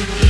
Thank